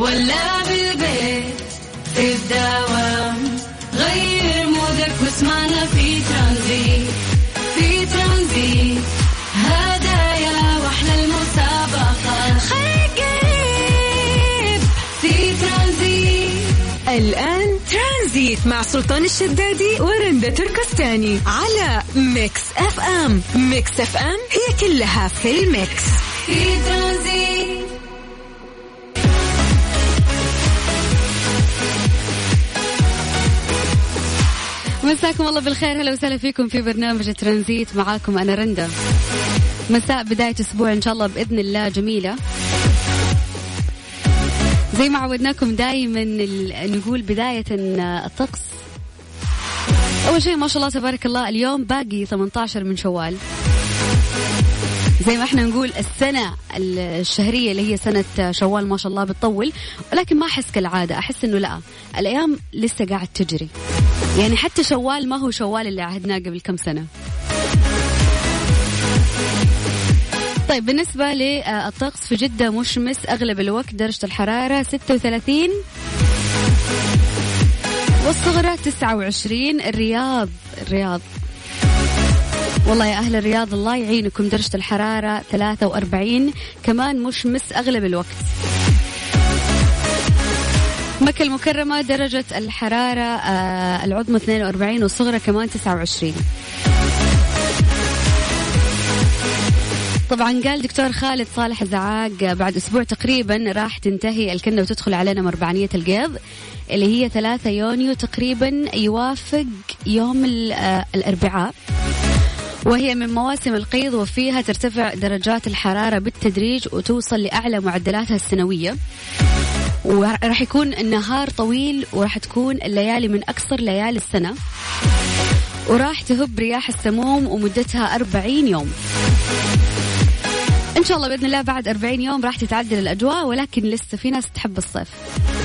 ولا بالبيت في الدوام غير مودك واسمعنا في ترانزيت في ترانزيت. هدايا وأحلى المسابقة قريب في ترانزيت. الآن ترانزيت مع سلطان الشدادي ورندا تركستاني على Mix FM. Mix FM هي كلها في ال mix. في ترانزيت. مساكم الله بالخير. هلا وسهلا فيكم في برنامج ترانزيت. معاكم أنا رندا. مساء بداية أسبوع إن شاء الله بإذن الله جميلة. زي ما عودناكم دائما نقول بداية الطقس. أول شيء ما شاء الله تبارك الله اليوم باقي 18 من شوال. زي ما إحنا نقول السنة الشهرية اللي هي سنة شوال ما شاء الله بتطول ولكن ما أحس كالعادة. أحس إنه لا الأيام لسه قاعد تجري. يعني حتى شوال ما هو شوال اللي عهدناه قبل كم سنة. طيب بالنسبة للطقس في جدة مشمس أغلب الوقت درجة الحرارة 36 والصغرى 29 الرياض الرياض. والله يا أهل الرياض الله يعينكم درجة الحرارة 43 كمان مشمس أغلب الوقت. مكة المكرمة درجة الحرارة آه العظمى 42 والصغرى كمان 29 طبعا قال دكتور خالد صالح زعاق بعد أسبوع تقريبا راح تنتهي الكنه وتدخل علينا مربعانية القيض اللي هي 3 يونيو تقريبا يوافق يوم الأربعاء. وهي من مواسم القيض وفيها ترتفع درجات الحرارة بالتدريج وتوصل لأعلى معدلاتها السنوية. وراح يكون النهار طويل وراح تكون الليالي من أقصر ليالي السنة. وراح تهب رياح السموم ومدتها 40 يوم. إن شاء الله بإذن الله بعد 40 يوم راح تتعدل الأجواء ولكن لسه في ناس تحب الصيف.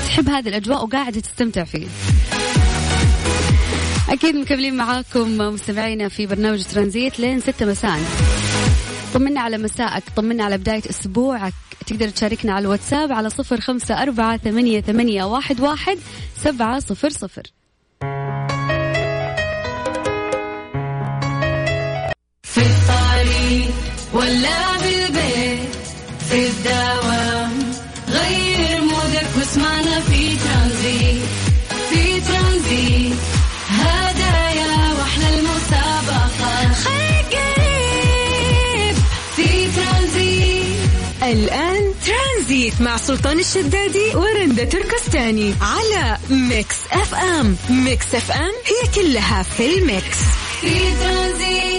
تحب هذه الأجواء وقاعدة تستمتع فيه أكيد مكملين معاكم مستمعينا في برنامج ترانزيت لين ستة مساء. طمنا على مساءك طمنا على بداية أسبوعك. تقدر تشاركنا على الواتساب على صفر خمسة أربعة ثمانية, ثمانية واحد, واحد سبعة صفر صفر. في الطريق ولا مع سلطان الشدادي ورندا تركستاني على Mix FM. Mix FM هي كلها في ال mix. في ترانزيت.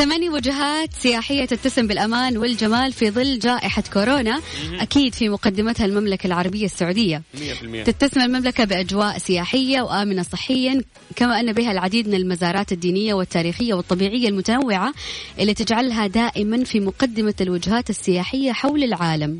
ثماني وجهات سياحية تتسم بالأمان والجمال في ظل جائحة كورونا. أكيد في مقدمتها المملكة العربية السعودية. 100% تتسم المملكة بأجواء سياحية وآمنة صحيا كما أن بها العديد من المزارات الدينية والتاريخية والطبيعية المتنوعة اللي تجعلها دائما في مقدمة الوجهات السياحية حول العالم.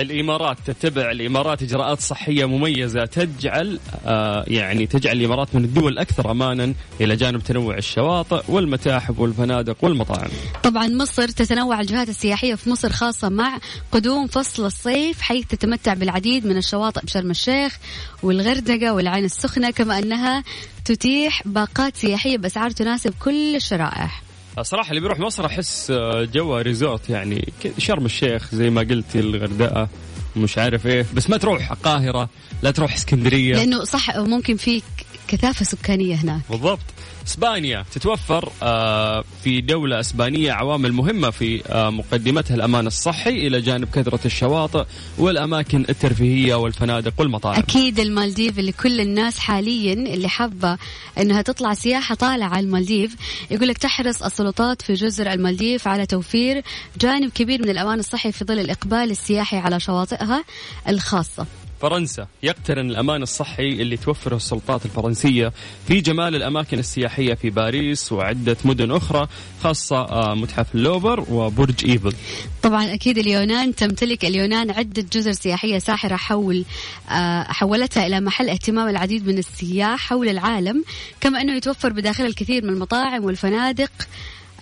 الإمارات تتبع الإمارات إجراءات صحية مميزة تجعل آه يعني تجعل الإمارات من الدول الاكثر أمانا إلى جانب تنوع الشواطئ والمتاحف والفنادق والمطاعم. طبعا مصر تتنوع الجهات السياحية في مصر خاصة مع قدوم فصل الصيف حيث تتمتع بالعديد من الشواطئ بشرم الشيخ والغردقة والعين السخنة كما أنها تتيح باقات سياحية بأسعار تناسب كل الشرائح صراحة اللي بيروح مصر أحس آه، جوها ريزورت يعني شرم الشيخ زي ما قلتي الغردقة مش عارف إيه. بس ما تروح القاهرة لا تروح إسكندرية. لأنه صح ممكن في كثافة سكانية هناك. بالضبط. إسبانيا تتوفر آه، في دولة إسبانية عوامل مهمة في آه، مقدمتها الأمان الصحي إلى جانب كثرة الشواطئ والأماكن الترفيهية والفنادق والمطاعم. أكيد المالديف اللي كل الناس حاليا اللي حابة أنها تطلع سياحة طالعة على المالديف يقول لك تحرص السلطات في جزر المالديف على توفير جانب كبير من الأمان الصحي في ظل الإقبال السياحي على شواطئها الخاصة. فرنسا يقترن الأمان الصحي اللي توفره السلطات الفرنسية في جمال الأماكن السياحية في باريس وعدة مدن أخرى خاصة آه، متحف اللوفر وبرج إيفل. طبعا أكيد اليونان تمتلك اليونان عدة جزر سياحية ساحرة حول آه، حولتها إلى محل اهتمام العديد من السياح حول العالم كما أنه يتوفر بداخلها الكثير من المطاعم والفنادق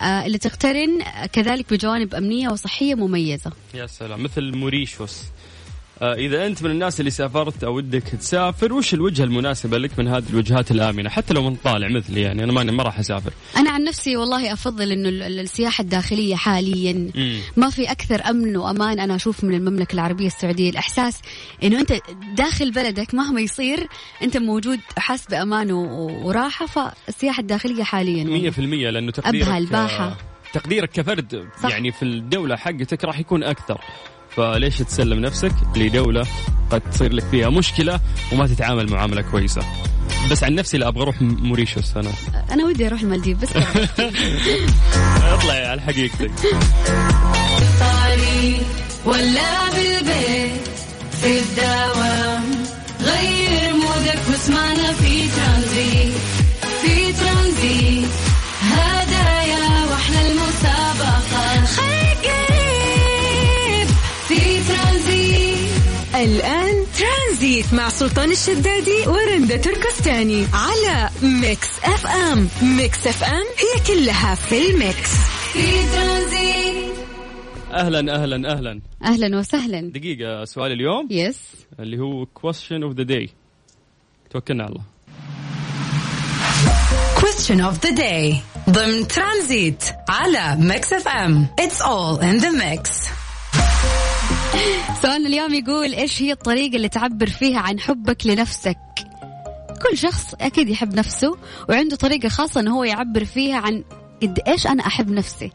آه، اللي تقترن كذلك بجوانب أمنية وصحية مميزة. يا سلام مثل موريشوس. آه، إذا أنت من الناس اللي سافرت أو ودك تسافر وش الوجهة المناسبة لك من هذه الوجهات الآمنة حتى لو من طالع مثلي يعني أنا ما ما راح أسافر أنا عن نفسي والله أفضل إنه ال- ال- السياحة الداخلية حاليا مم. ما في أكثر أمن وأمان أنا أشوف من المملكة العربية السعودية الإحساس إنه أنت داخل بلدك مهما يصير أنت موجود حاس بأمان و- وراحة فالسياحة الداخلية حاليا مية في المية لأنه تقديرك أبها الباحة. آه، تقديرك كفرد صح. يعني في الدولة حقتك راح يكون أكثر فليش تسلم نفسك لدولة قد تصير لك فيها مشكلة وما تتعامل معاملة كويسة؟ بس عن نفسي لا أبغى أروح م- موريشيوس أنا أنا ودي أروح المالديف بس اطلعي على حقيقتك. ولا بالبيت في الدوام غير مودك واسمعنا في ترانزيت. الآن ترانزيت مع سلطان الشدادي ورندا تركستاني على Mix FM. Mix FM هي كلها في ال mix. في ترانزيت. أهلا أهلا أهلا. أهلا وسهلا. دقيقة سؤال اليوم. yes اللي هو question of the day. توكلنا على الله. Question of the day. ضمن ترانزيت على Mix FM. It's all in the mix. سؤالنا اليوم يقول إيش هي الطريقة اللي تعبر فيها عن حبك لنفسك؟ كل شخص أكيد يحب نفسه وعنده طريقة خاصة إنه هو يعبر فيها عن قد إيش أنا أحب نفسي.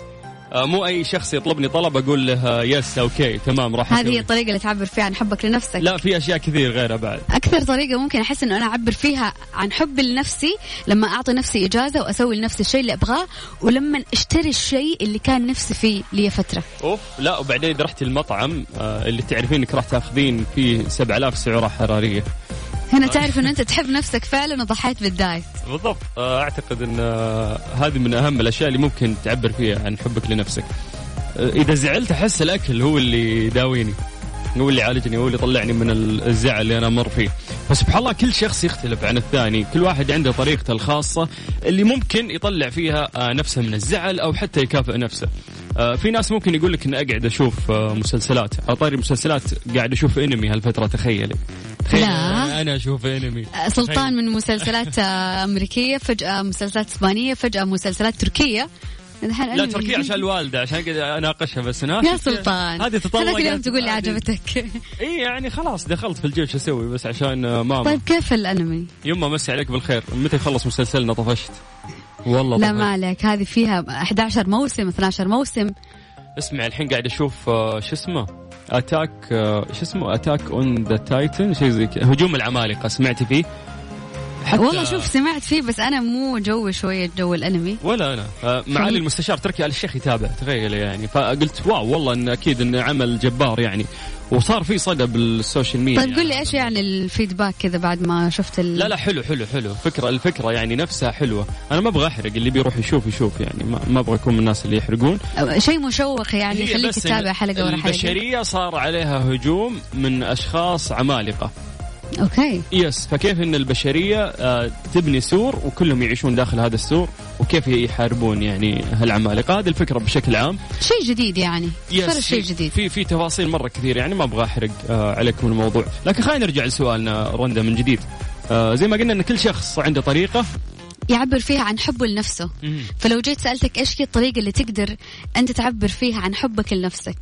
آه مو أي شخص يطلبني طلب أقول له yes okay تمام راح هذه الطريقة اللي تعبر فيها عن حبك لنفسك. لا في أشياء كثير غيرها بعد أكثر طريقة ممكن أحس إنه أنا أعبر فيها عن حبي لنفسي لما أعطي نفسي إجازة وأسوي لنفسي الشيء اللي أبغاه ولما أشتري الشيء اللي كان نفسي فيه لي فترة. أوف لا وبعدين اذا رحتي المطعم آه اللي تعرفين إنك راح تاخذين فيه 7000 سعرة حرارية هنا تعرف انه أنت تحب نفسك فعلا وضحيت بالدايت. بالضبط. آه أعتقد إن آه هذه من أهم الأشياء اللي ممكن تعبر فيها عن حبك لنفسك. آه إذا زعلت أحس الأكل هو اللي يداويني هو اللي يعالجني هو اللي يطلعني من الزعل اللي أنا مر فيه. فسبحان الله كل شخص يختلف عن الثاني. كل واحد عنده طريقته الخاصة اللي ممكن يطلع فيها نفسه من الزعل أو حتى يكافئ نفسه. في ناس ممكن يقول لك إني أقعد أشوف مسلسلات على طاري المسلسلات قاعد أشوف أنمي هالفترة تخيلي. تخيل لا. أنا أشوف انمي سلطان من مسلسلات أمريكية فجأة مسلسلات إسبانية فجأة مسلسلات الحين لا. تركيا عشان الوالدة عشان كذا أناقشها بس أنا يا سلطان. هذه تطلقت هذاك اليوم تقول لي عجبتك. إي يعني خلاص دخلت في الجيش أسوي بس عشان ماما. طيب كيف الأنمي؟ يما مسي عليك بالخير. متى يخلص مسلسلنا؟ طفشت. والله لا. ما عليك. هذه فيها 11 موسم 12 موسم. اسمع الحين قاعد أشوف آه، شو اسمه؟ attack آه، شو اسمه Attack on the Titan شيء زي هجوم العمالقة سمعتي فيه؟ حتى والله شوف سمعت فيه بس أنا مو جوي شوية جو الأنمي. ولا أنا. آه، معالي المستشار تركي آل الشيخ يتابع تخيل يعني. فقلت wow والله إن أكيد انه عمل جبار يعني. وصار في صدى بال social media. طيب قل لي إيش يعني ال feedback كذا بعد ما شفت ال... لا لا حلو حلو حلو. فكرة الفكرة يعني نفسها حلوة. أنا ما أبغى أحرق اللي بيروح يشوف يشوف يعني. ما, أبغى أكون من الناس اللي يحرقون. شيء مشوق يعني يخليك تتابع إن حلقة ورا حلقة. البشرية صار عليها هجوم من أشخاص عمالقة. okay. Yes فكيف إن البشرية آه، تبني سور وكلهم يعيشون داخل هذا السور؟ وكيف يحاربون يعني هالعمالقة؟ هذه الفكرة بشكل عام. شيء جديد يعني. yes شيء جديد. في في تفاصيل مرة كثير يعني ما أبغى أحرق آه، عليكم الموضوع. لكن خلينا نرجع لسؤالنا رندا من جديد. آه، زي ما قلنا إن كل شخص عنده طريقة. يعبر فيها عن حبه لنفسه. مم. فلو جيت سألتك إيش هي الطريقة اللي تقدر أنت تعبر فيها عن حبك لنفسك؟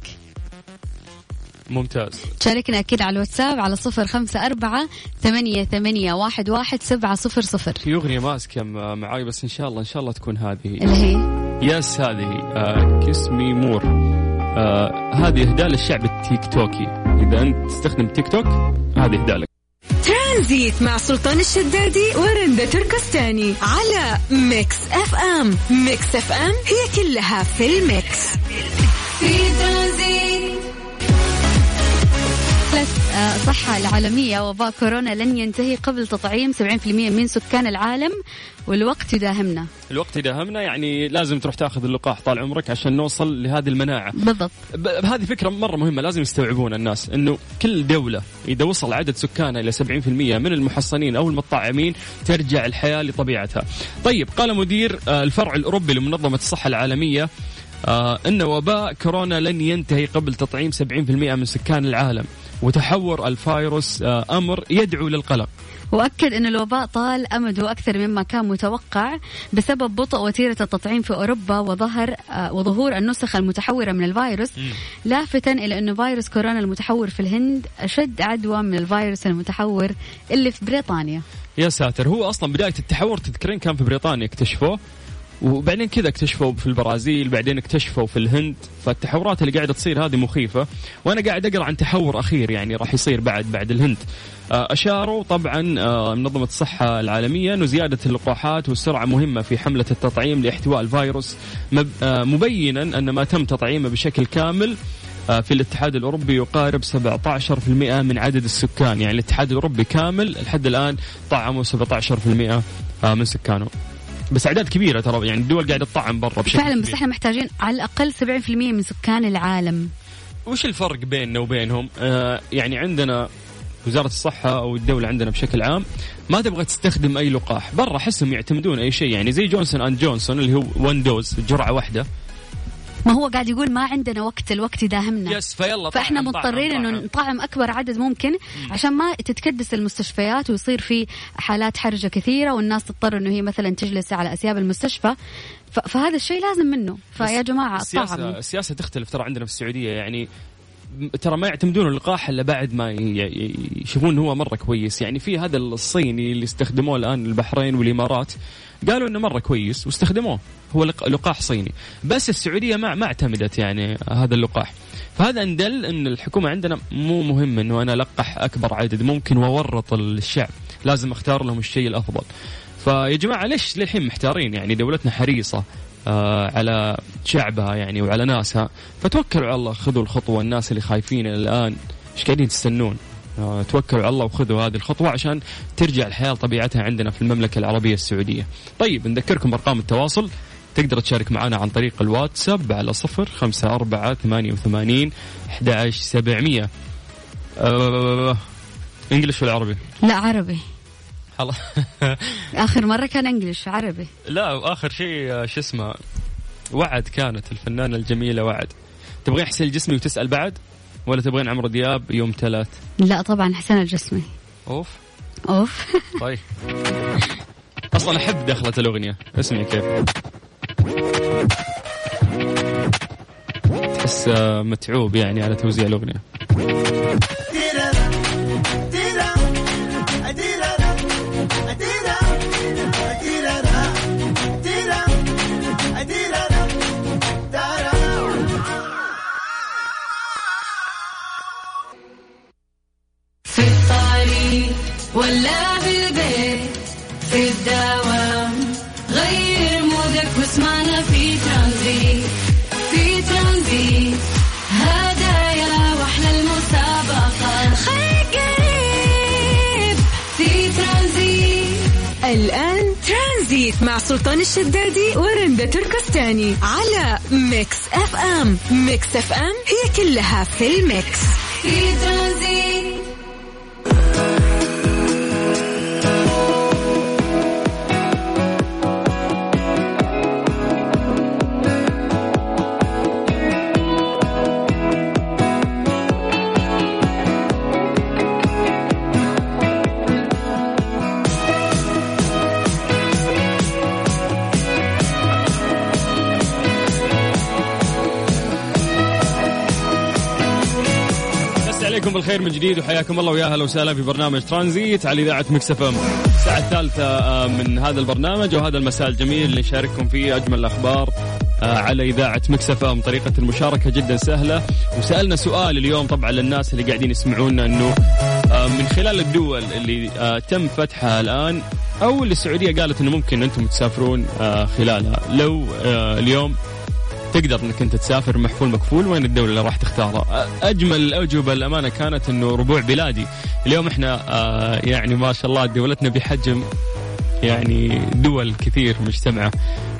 ممتاز. شاركنا أكيد على الواتساب على صفر خمسة أربعة ثمانية, ثمانية واحد, واحد سبعة صفر صفر. في أغنية ماسكة م- معاي بس إن شاء الله إن شاء الله تكون هذه. اللي هي؟ yes هذه آه Kiss Me More آه هذه إهداء للشعب التيك توكي إذا أنت تستخدم تيك توك هذه إهداء لك. ترانزيت مع سلطان الشدادي ورندا تركستاني على Mix FM. Mix FM هي كلها في ال mix. في الصحة العالمية وباء كورونا لن ينتهي قبل تطعيم 70% من سكان العالم والوقت يداهمنا. الوقت يداهمنا يعني لازم تروح تاخذ اللقاح طال عمرك عشان نوصل لهذه المناعة. بالضبط. هذه فكرة مرة مهمة لازم يستوعبون الناس إنه كل دولة إذا وصل عدد سكانها إلى 70% من المحصنين أو المطعمين ترجع الحياة لطبيعتها. طيب قال مدير آه، الفرع الأوروبي لمنظمة الصحة العالمية آه، إن وباء كورونا لن ينتهي قبل تطعيم 70% من سكان العالم. وتحور الفيروس آه، أمر يدعو للقلق. وأكد أن الوباء طال أمده أكثر مما كان متوقع بسبب بطء وتيرة التطعيم في أوروبا وظهر آه، وظهور النسخ المتحورة من الفيروس لافتا إلى أن فيروس كورونا المتحور في الهند أشد عدوى من الفيروس المتحور اللي في بريطانيا. يا ساتر هو أصلا بداية التحور تذكرين كان في بريطانيا اكتشفوه وبعدين كذا اكتشفوا في البرازيل بعدين اكتشفوا في الهند. فالتحورات اللي قاعدة تصير هذه مخيفة. وأنا قاعد أقرأ عن تحور أخير يعني راح يصير بعد بعد الهند. آه، أشاروا طبعا آه، منظمة الصحة العالمية إنه زيادة اللقاحات والسرعة مهمة في حملة التطعيم لاحتواء الفيروس. آه، مبينا أن ما تم تطعيمه بشكل كامل في الاتحاد الأوروبي يقارب 17% من عدد السكان. يعني الاتحاد الأوروبي كامل لحد الآن طعموا 17% آه، من سكانه. بس أعداد كبيرة ترى يعني الدول قاعدة تطعم برا بشكل فعلا بس. إحنا محتاجين على الأقل 70% من سكان العالم وش الفرق بيننا وبينهم؟ آه يعني عندنا وزارة الصحة أو الدولة عندنا بشكل عام ما تبغى تستخدم أي لقاح برا أحسهم يعتمدون أي شيء يعني زي Johnson and Johnson اللي هو one dose جرعة واحدة ما هو قاعد يقول ما عندنا وقت الوقت يداهمنا. يس فيلا فإحنا مضطرين إنه طعم. نطعم أكبر عدد ممكن عشان ما تتكدس المستشفيات ويصير في حالات حرجة كثيرة والناس تضطر إنه هي مثلا تجلس على أسياب المستشفى. فهذا الشيء لازم منه. فيا جماعة السياسة طعموا السياسة تختلف ترى عندنا في السعودية. يعني ترى ما يعتمدون اللقاح إلا بعد ما يشوفون هو مرة كويس. يعني في هذا الصيني اللي استخدموه الآن البحرين والإمارات قالوا إنه مرة كويس واستخدموه. هو لق- لقاح صيني. بس السعودية ما ما اعتمدت يعني هذا اللقاح. فهذا ندل إن الحكومة عندنا مو مهم إنه أنا ألقح أكبر عدد ممكن وأورط الشعب. لازم أختار لهم الشيء الأفضل. فيا جماعة ليش للحين محتارين؟ يعني دولتنا حريصة. على شعبها يعني وعلى ناسها. فتوكلوا على الله خذوا الخطوة. الناس اللي خايفين الآن إيش قاعدين تستنون؟ آه توكلوا على الله وخذوا هذه الخطوة عشان ترجع الحياة لطبيعتها عندنا في المملكة العربية السعودية. طيب نذكركم بأرقام التواصل. تقدر تشارك معنا عن طريق الواتساب على صفر خمسة أربعة ثمانية وثمانين أحد سبعمية. أه انجلش ولا عربي؟ لا عربي. خلاص آخر مرة كان انجلش عربي. لا وآخر شيء آه، شو اسمه وعد كانت الفنانة الجميلة وعد. تبغين حسين الجسمي وتسأل بعد؟ ولا تبغين عمرو دياب يوم ثلاث؟ لا طبعا حسين الجسمي. أوف. أوف. طيب. أصلا أحب دخلة الأغنية. اسمعي كيف. تحس آه، متعوب يعني على توزيع الأغنية. الآن ترانزيت مع سلطان الشدادي ورندا تركستاني على Mix FM. Mix FM هي كلها في ال mix. في ترانزيت. مساكم بالخير من جديد وحياكم الله ويا أهلا وسهلا في برنامج ترانزيت على إذاعة Mix FM. الساعة الثالثة آه، من هذا البرنامج وهذا المساء الجميل اللي نشارككم فيه أجمل الأخبار آه، على إذاعة Mix FM. طريقة المشاركة جدا سهلة. وسألنا سؤال اليوم طبعا للناس اللي قاعدين يسمعونا إنه آه، من خلال الدول اللي تم فتحها الآن أو اللي السعودية قالت إنه ممكن أنتم تسافرون خلالها. لو اليوم تقدر انك انت تسافر محفول مكفول وين الدولة اللي راح تختارها أجمل الاجوبه الامانه كانت إنه ربوع بلادي. اليوم إحنا آه يعني ما شاء الله دولتنا بحجم يعني دول كثير مجتمعة.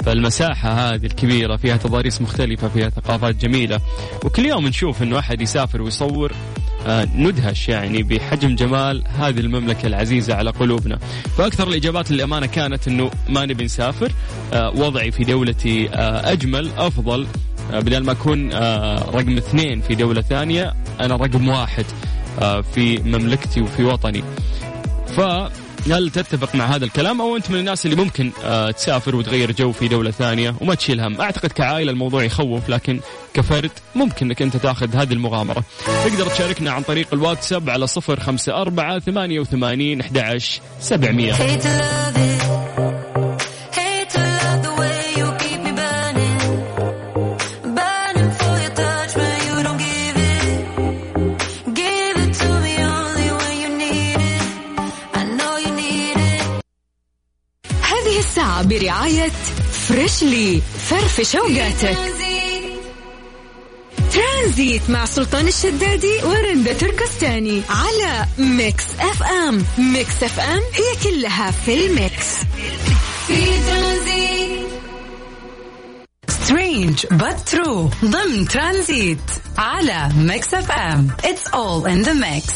فالمساحة هذه الكبيرة فيها تضاريس مختلفة فيها ثقافات جميلة. وكل يوم نشوف إنه أحد يسافر ويصور ندهش يعني بحجم جمال هذه المملكة العزيزة على قلوبنا. فأكثر الإجابات للأمانة كانت أنه ما نبي نسافر. آه، وضعي في دولتي آه، أجمل أفضل. بدل ما أكون رقم اثنين في دولة ثانية أنا رقم واحد في مملكتي وفي وطني. ف هل تتفق مع هذا الكلام أو أنت من الناس اللي ممكن آه، تسافر وتغير جو في دولة ثانية وما تشيل هم؟ أعتقد كعائلة الموضوع يخوف لكن كفرد ممكن إنك أنت تاخذ هذه المغامرة. تقدر تشاركنا عن طريق الواتساب على 054 88 11 700 برعاية Freshly فرفش اوقاتك ترانزيت مع سلطان الشدادي ورندا تركستاني على Mix FM. Mix FM هي كلها في ال mix. في Transit. Strange but true ضمن ترانزيت على Mix FM. It's all in the mix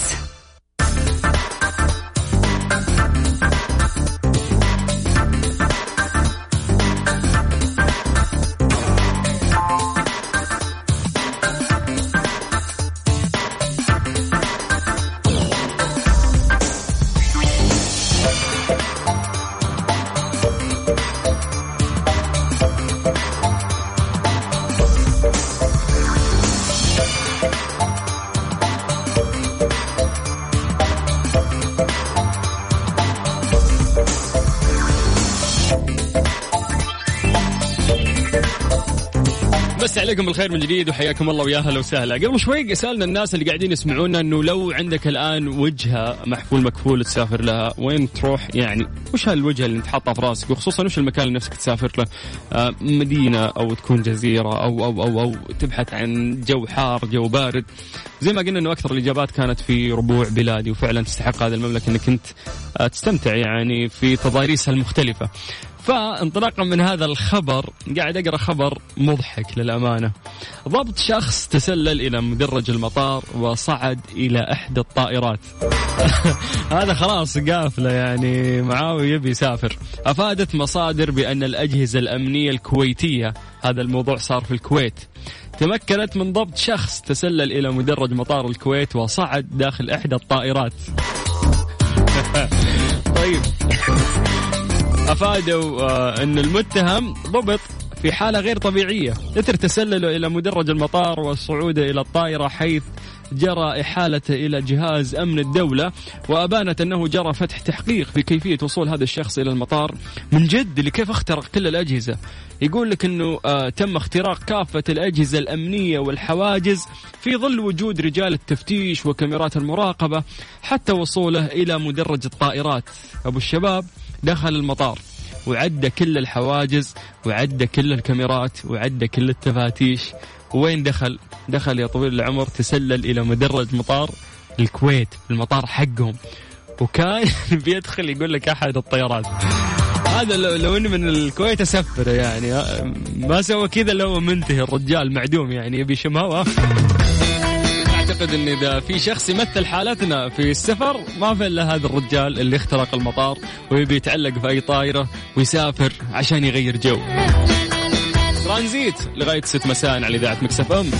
عليكم بالخير من جديد وحياكم الله ويا أهلا وسهلا. قبل شوي سالنا الناس اللي قاعدين يسمعونا إنه لو عندك الآن وجهة محفول مكفول تسافر لها وين تروح؟ يعني وش هالوجهة اللي انت حاطها في راسك؟ وخصوصا وش المكان اللي نفسك تسافر له؟ آه مدينة أو تكون جزيرة أو أو أو أو تبحث عن جو حار جو بارد. زي ما قلنا إنه أكثر الإجابات كانت في ربوع بلادي وفعلا تستحق هذه المملكة إنك انت آه تستمتع يعني في تضاريسها المختلفة. فانطلاقا من هذا الخبر قاعد أقرأ خبر مضحك للأمانة. ضبط شخص تسلل إلى مدرج المطار وصعد إلى إحدى الطائرات. هذا خلاص قافلة يعني معاوي يبي يسافر. أفادت مصادر بأن الأجهزة الأمنية الكويتية هذا الموضوع صار في الكويت. تمكنت من ضبط شخص تسلل إلى مدرج مطار الكويت وصعد داخل إحدى الطائرات. طيب أفادوا آه، إن المتهم ضبط في حالة غير طبيعية. إثر تسلله إلى مدرج المطار وصعوده إلى الطائرة حيث جرى إحالته إلى جهاز أمن الدولة وأبانت أنه جرى فتح تحقيق في كيفية وصول هذا الشخص إلى المطار. من جد لكيف أخترق كل الأجهزة؟ يقول لك أنه آه تم اختراق كافة الأجهزة الأمنية والحواجز في ظل وجود رجال التفتيش وكاميرات المراقبة حتى وصوله إلى مدرج الطائرات. أبو الشباب دخل المطار وعدى كل الحواجز وعدى كل الكاميرات وعدى كل التفاتيش. وين دخل؟ دخل يا طويل العمر تسلل إلى مدرج مطار الكويت المطار حقهم. وكان بيدخل يقول لك أحد الطيارات. هذا لو, لو اني من الكويت أسفره يعني ما سوى كذا لو منتهي الرجال معدوم يعني يبي شم هوا أعتقد إن إذا في شخص يمثل حالتنا في السفر ما في إلا هذا الرجال اللي اخترق المطار ويبي يتعلق في أي طائرة ويسافر عشان يغير جو. ترانزيت لغاية 6 مساء على إذاعة مكسف أم.